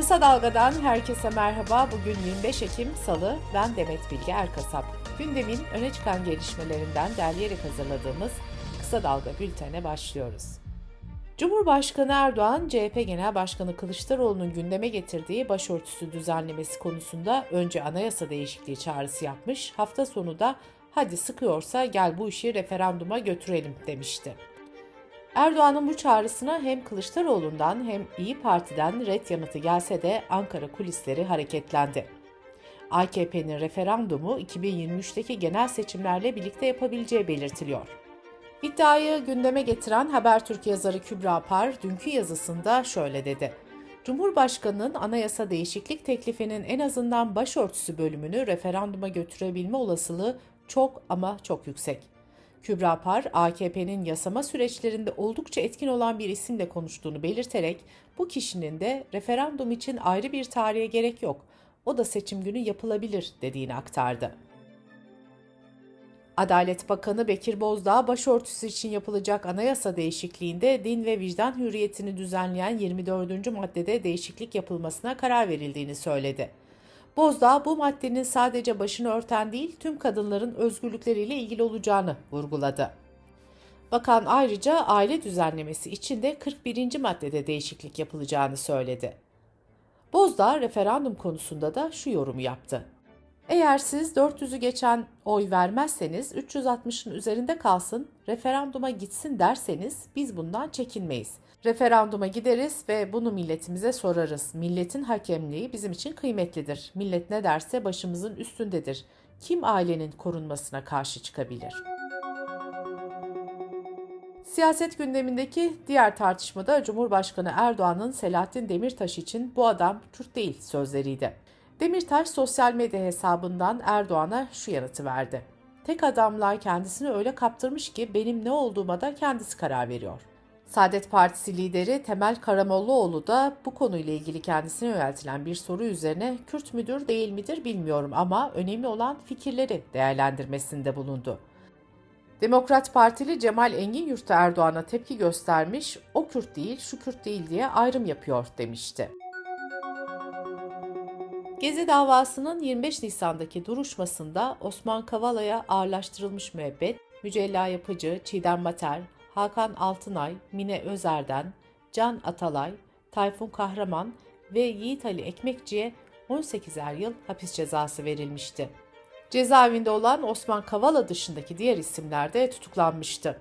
Kısa Dalga'dan herkese merhaba. Bugün 25 Ekim Salı. Ben Demet Bilge Erkasap. Gündemin öne çıkan gelişmelerinden derleyerek hazırladığımız Kısa Dalga bültene başlıyoruz. Cumhurbaşkanı Erdoğan, CHP Genel Başkanı Kılıçdaroğlu'nun gündeme getirdiği başörtüsü düzenlemesi konusunda önce anayasa değişikliği çağrısı yapmış, hafta sonu da hadi sıkıyorsa gel bu işi referanduma götürelim demişti. Erdoğan'ın bu çağrısına hem Kılıçdaroğlu'ndan hem İyi Parti'den red yanıtı gelse de Ankara kulisleri hareketlendi. AKP'nin referandumu 2023'teki genel seçimlerle birlikte yapabileceği belirtiliyor. İddiayı gündeme getiren Habertürk yazarı Kübra Par dünkü yazısında şöyle dedi. Cumhurbaşkanının anayasa değişiklik teklifinin en azından başörtüsü bölümünü referanduma götürebilme olasılığı çok ama çok yüksek. Kübra Par, AKP'nin yasama süreçlerinde oldukça etkin olan bir isimle konuştuğunu belirterek bu kişinin de referandum için ayrı bir tarihe gerek yok, o da seçim günü yapılabilir dediğini aktardı. Adalet Bakanı Bekir Bozdağ başörtüsü için yapılacak anayasa değişikliğinde din ve vicdan hürriyetini düzenleyen 24. maddede değişiklik yapılmasına karar verildiğini söyledi. Bozdağ bu maddenin sadece başını örten değil tüm kadınların özgürlükleriyle ilgili olacağını vurguladı. Bakan ayrıca aile düzenlemesi için de 41. maddede değişiklik yapılacağını söyledi. Bozdağ referandum konusunda da şu yorumu yaptı. Eğer siz 400'ü geçen oy vermezseniz 360'ın üzerinde kalsın, referanduma gitsin derseniz biz bundan çekinmeyiz. Referanduma gideriz ve bunu milletimize sorarız. Milletin hakemliği bizim için kıymetlidir. Millet ne derse başımızın üstündedir. Kim ailenin korunmasına karşı çıkabilir? Siyaset gündemindeki diğer tartışmada Cumhurbaşkanı Erdoğan'ın Selahattin Demirtaş için bu adam Kürt değil sözleriydi. Demirtaş sosyal medya hesabından Erdoğan'a şu yanıtı verdi. Tek adamlar kendisini öyle kaptırmış ki benim ne olduğuma da kendisi karar veriyor. Saadet Partisi lideri Temel Karamollaoğlu da bu konuyla ilgili kendisine yöneltilen bir soru üzerine Kürt müdür değil midir bilmiyorum ama önemli olan fikirleri değerlendirmesinde bulundu. Demokrat Partili Cemal Engin Yurtta Erdoğan'a tepki göstermiş, o Kürt değil, şu Kürt değil diye ayrım yapıyor demişti. Gezi davasının 25 Nisan'daki duruşmasında Osman Kavala'ya ağırlaştırılmış müebbet, Mücella Yapıcı, Çiğdem Mater, Hakan Altınay, Mine Özer'den, Can Atalay, Tayfun Kahraman ve Yiğit Ali Ekmekçi'ye 18'er yıl hapis cezası verilmişti. Cezaevinde olan Osman Kavala dışındaki diğer isimler de tutuklanmıştı.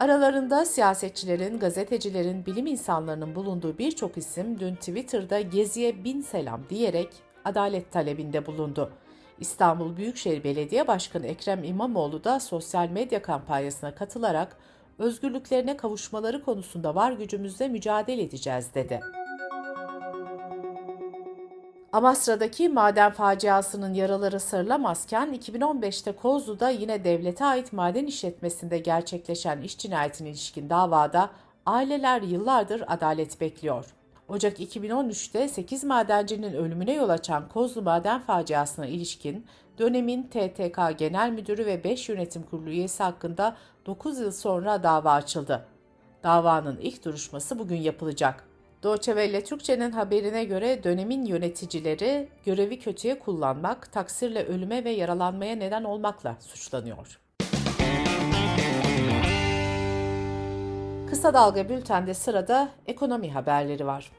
Aralarında siyasetçilerin, gazetecilerin, bilim insanlarının bulunduğu birçok isim dün Twitter'da Gezi'ye bin selam diyerek adalet talebinde bulundu. İstanbul Büyükşehir Belediye Başkanı Ekrem İmamoğlu da sosyal medya kampanyasına katılarak özgürlüklerine kavuşmaları konusunda var gücümüzle mücadele edeceğiz dedi. Amasra'daki maden faciasının yaraları sarılamazken 2015'te Kozlu'da yine devlete ait maden işletmesinde gerçekleşen iş cinayetine ilişkin davada aileler yıllardır adalet bekliyor. Ocak 2013'te 8 madencinin ölümüne yol açan Kozlu maden faciasına ilişkin dönemin TTK Genel Müdürü ve 5 yönetim kurulu üyesi hakkında 9 yıl sonra dava açıldı. Davanın ilk duruşması bugün yapılacak. Doğçevelle Türkçe'nin haberine göre dönemin yöneticileri görevi kötüye kullanmak, taksirle ölüme ve yaralanmaya neden olmakla suçlanıyor. Kısa Dalga Bülten'de sırada ekonomi haberleri var.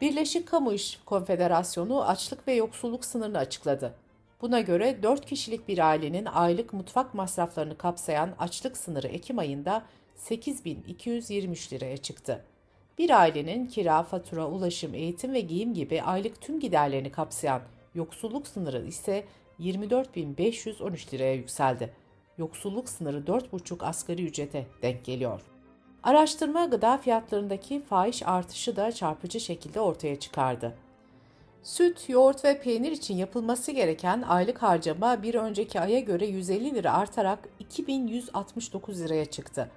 Birleşik Kamu İş Konfederasyonu açlık ve yoksulluk sınırını açıkladı. Buna göre 4 kişilik bir ailenin aylık mutfak masraflarını kapsayan açlık sınırı Ekim ayında 8223 liraya çıktı. Bir ailenin kira, fatura, ulaşım, eğitim ve giyim gibi aylık tüm giderlerini kapsayan yoksulluk sınırı ise 24.513 liraya yükseldi. Yoksulluk sınırı 4,5 asgari ücrete denk geliyor. Araştırma gıda fiyatlarındaki fahiş artışı da çarpıcı şekilde ortaya çıkardı. Süt, yoğurt ve peynir için yapılması gereken aylık harcama bir önceki aya göre 150 lira artarak 2169 liraya çıktı.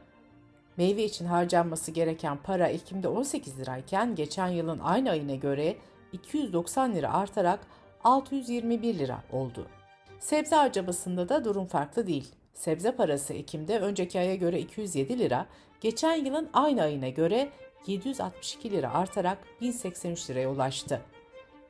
Meyve için harcanması gereken para Ekim'de 18 lirayken geçen yılın aynı ayına göre 290 lira artarak 621 lira oldu. Sebze harcamasında da durum farklı değil. Sebze parası Ekim'de önceki aya göre 207 lira, geçen yılın aynı ayına göre 762 lira artarak 1083 liraya ulaştı.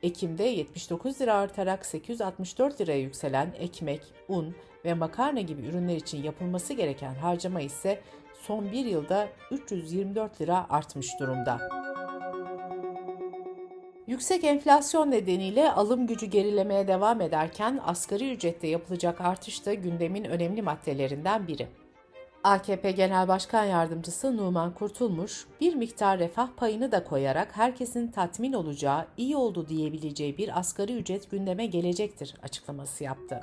Ekim'de 79 lira artarak 864 liraya yükselen ekmek, un ve makarna gibi ürünler için yapılması gereken harcama ise son bir yılda 324 lira artmış durumda. Yüksek enflasyon nedeniyle alım gücü gerilemeye devam ederken asgari ücrette yapılacak artış da gündemin önemli maddelerinden biri. AKP Genel Başkan Yardımcısı Numan Kurtulmuş, bir miktar refah payını da koyarak herkesin tatmin olacağı, iyi oldu diyebileceği bir asgari ücret gündeme gelecektir açıklaması yaptı.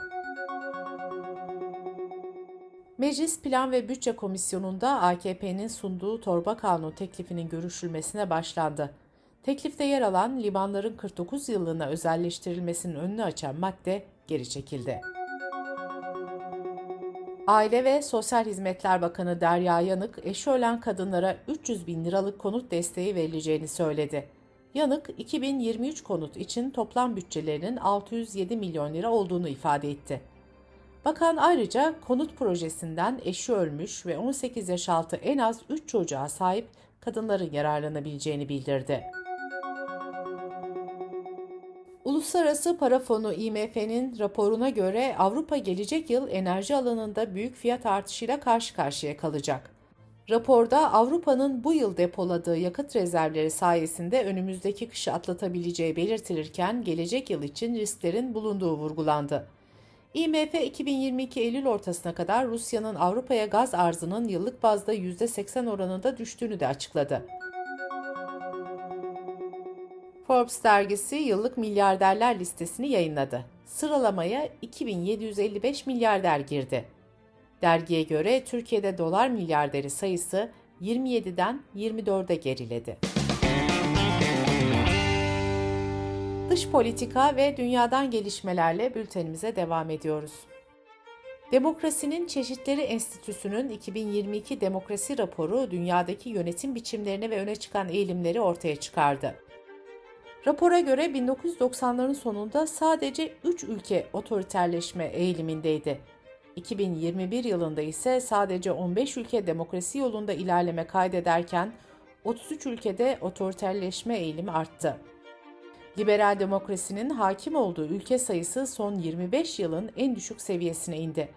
Meclis Plan ve Bütçe Komisyonu'nda AKP'nin sunduğu torba kanun teklifinin görüşülmesine başlandı. Teklifte yer alan limanların 49 yıllığına özelleştirilmesinin önünü açan madde geri çekildi. Aile ve Sosyal Hizmetler Bakanı Derya Yanık, eşi ölen kadınlara 300 bin liralık konut desteği verileceğini söyledi. Yanık, 2023 konut için toplam bütçelerinin 607 milyon lira olduğunu ifade etti. Bakan ayrıca konut projesinden eşi ölmüş ve 18 yaş altı en az 3 çocuğa sahip kadınların yararlanabileceğini bildirdi. Uluslararası Para Fonu IMF'nin raporuna göre Avrupa gelecek yıl enerji alanında büyük fiyat artışıyla karşı karşıya kalacak. Raporda Avrupa'nın bu yıl depoladığı yakıt rezervleri sayesinde önümüzdeki kışı atlatabileceği belirtilirken gelecek yıl için risklerin bulunduğu vurgulandı. IMF 2022 Eylül ortasına kadar Rusya'nın Avrupa'ya gaz arzının yıllık bazda %80 oranında düştüğünü de açıkladı. Forbes dergisi yıllık milyarderler listesini yayınladı. Sıralamaya 2755 milyarder girdi. Dergiye göre Türkiye'de dolar milyarderi sayısı 27'den 24'e geriledi. Dış politika ve dünyadan gelişmelerle bültenimize devam ediyoruz. Demokrasinin Çeşitleri Enstitüsü'nün 2022 demokrasi raporu dünyadaki yönetim biçimlerini ve öne çıkan eğilimleri ortaya çıkardı. Rapora göre 1990'ların sonunda sadece 3 ülke otoriterleşme eğilimindeydi. 2021 yılında ise sadece 15 ülke demokrasi yolunda ilerleme kaydederken 33 ülkede otoriterleşme eğilimi arttı. Liberal demokrasinin hakim olduğu ülke sayısı son 25 yılın en düşük seviyesine indi.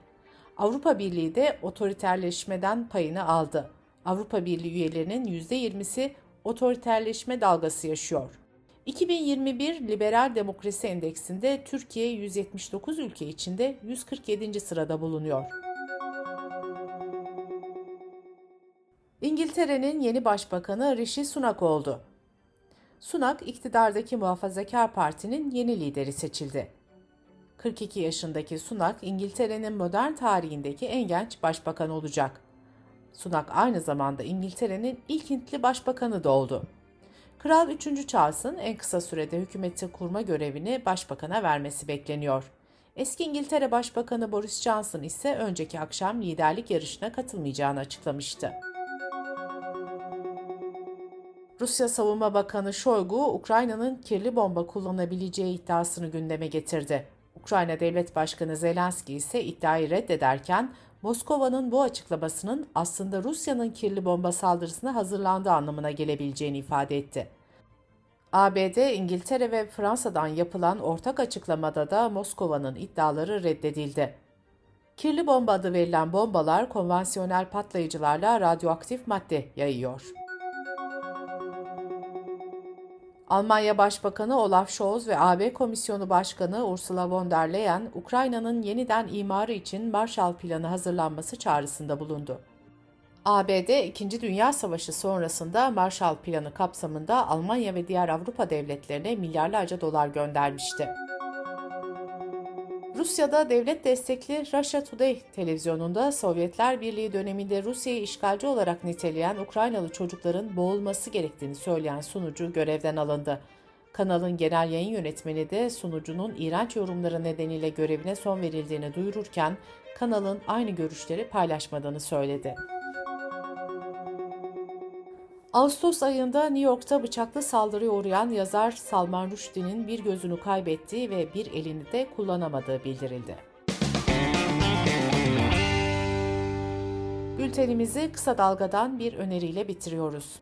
Avrupa Birliği de otoriterleşmeden payını aldı. Avrupa Birliği üyelerinin %20'si otoriterleşme dalgası yaşıyor. 2021 Liberal Demokrasi Endeksinde Türkiye 179 ülke içinde 147. sırada bulunuyor. İngiltere'nin yeni başbakanı Rishi Sunak oldu. Sunak iktidardaki Muhafazakar Parti'nin yeni lideri seçildi. 42 yaşındaki Sunak İngiltere'nin modern tarihindeki en genç başbakan olacak. Sunak aynı zamanda İngiltere'nin ilk Hintli başbakanı da oldu. Kral 3. Charles'ın en kısa sürede hükümeti kurma görevini başbakana vermesi bekleniyor. Eski İngiltere Başbakanı Boris Johnson ise önceki akşam liderlik yarışına katılmayacağını açıklamıştı. Rusya Savunma Bakanı Shoigu, Ukrayna'nın kirli bomba kullanabileceği iddiasını gündeme getirdi. Ukrayna Devlet Başkanı Zelenski ise iddiayı reddederken Moskova'nın bu açıklamasının aslında Rusya'nın kirli bomba saldırısına hazırlandığı anlamına gelebileceğini ifade etti. ABD, İngiltere ve Fransa'dan yapılan ortak açıklamada da Moskova'nın iddiaları reddedildi. Kirli bomba adı verilen bombalar konvansiyonel patlayıcılarla radyoaktif madde yayıyor. Almanya Başbakanı Olaf Scholz ve AB Komisyonu Başkanı Ursula von der Leyen, Ukrayna'nın yeniden imarı için Marshall Planı hazırlanması çağrısında bulundu. ABD, İkinci Dünya Savaşı sonrasında Marshall Planı kapsamında Almanya ve diğer Avrupa devletlerine milyarlarca dolar göndermişti. Rusya'da devlet destekli Russia Today televizyonunda Sovyetler Birliği döneminde Rusya'yı işgalci olarak niteleyen Ukraynalı çocukların boğulması gerektiğini söyleyen sunucu görevden alındı. Kanalın genel yayın yönetmeni de sunucunun iğrenç yorumları nedeniyle görevine son verildiğini duyururken kanalın aynı görüşleri paylaşmadığını söyledi. Ağustos ayında New York'ta bıçaklı saldırıya uğrayan yazar Salman Rushdie'nin bir gözünü kaybettiği ve bir elini de kullanamadığı bildirildi. Bültenimizi kısa dalgadan bir öneriyle bitiriyoruz.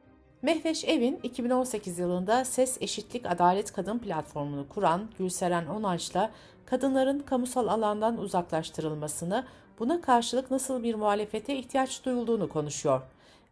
Mehveş Evin 2018 yılında Ses Eşitlik Adalet Kadın platformunu kuran Gülseren Onanç'la kadınların kamusal alandan uzaklaştırılmasını, buna karşılık nasıl bir muhalefete ihtiyaç duyulduğunu konuşuyor.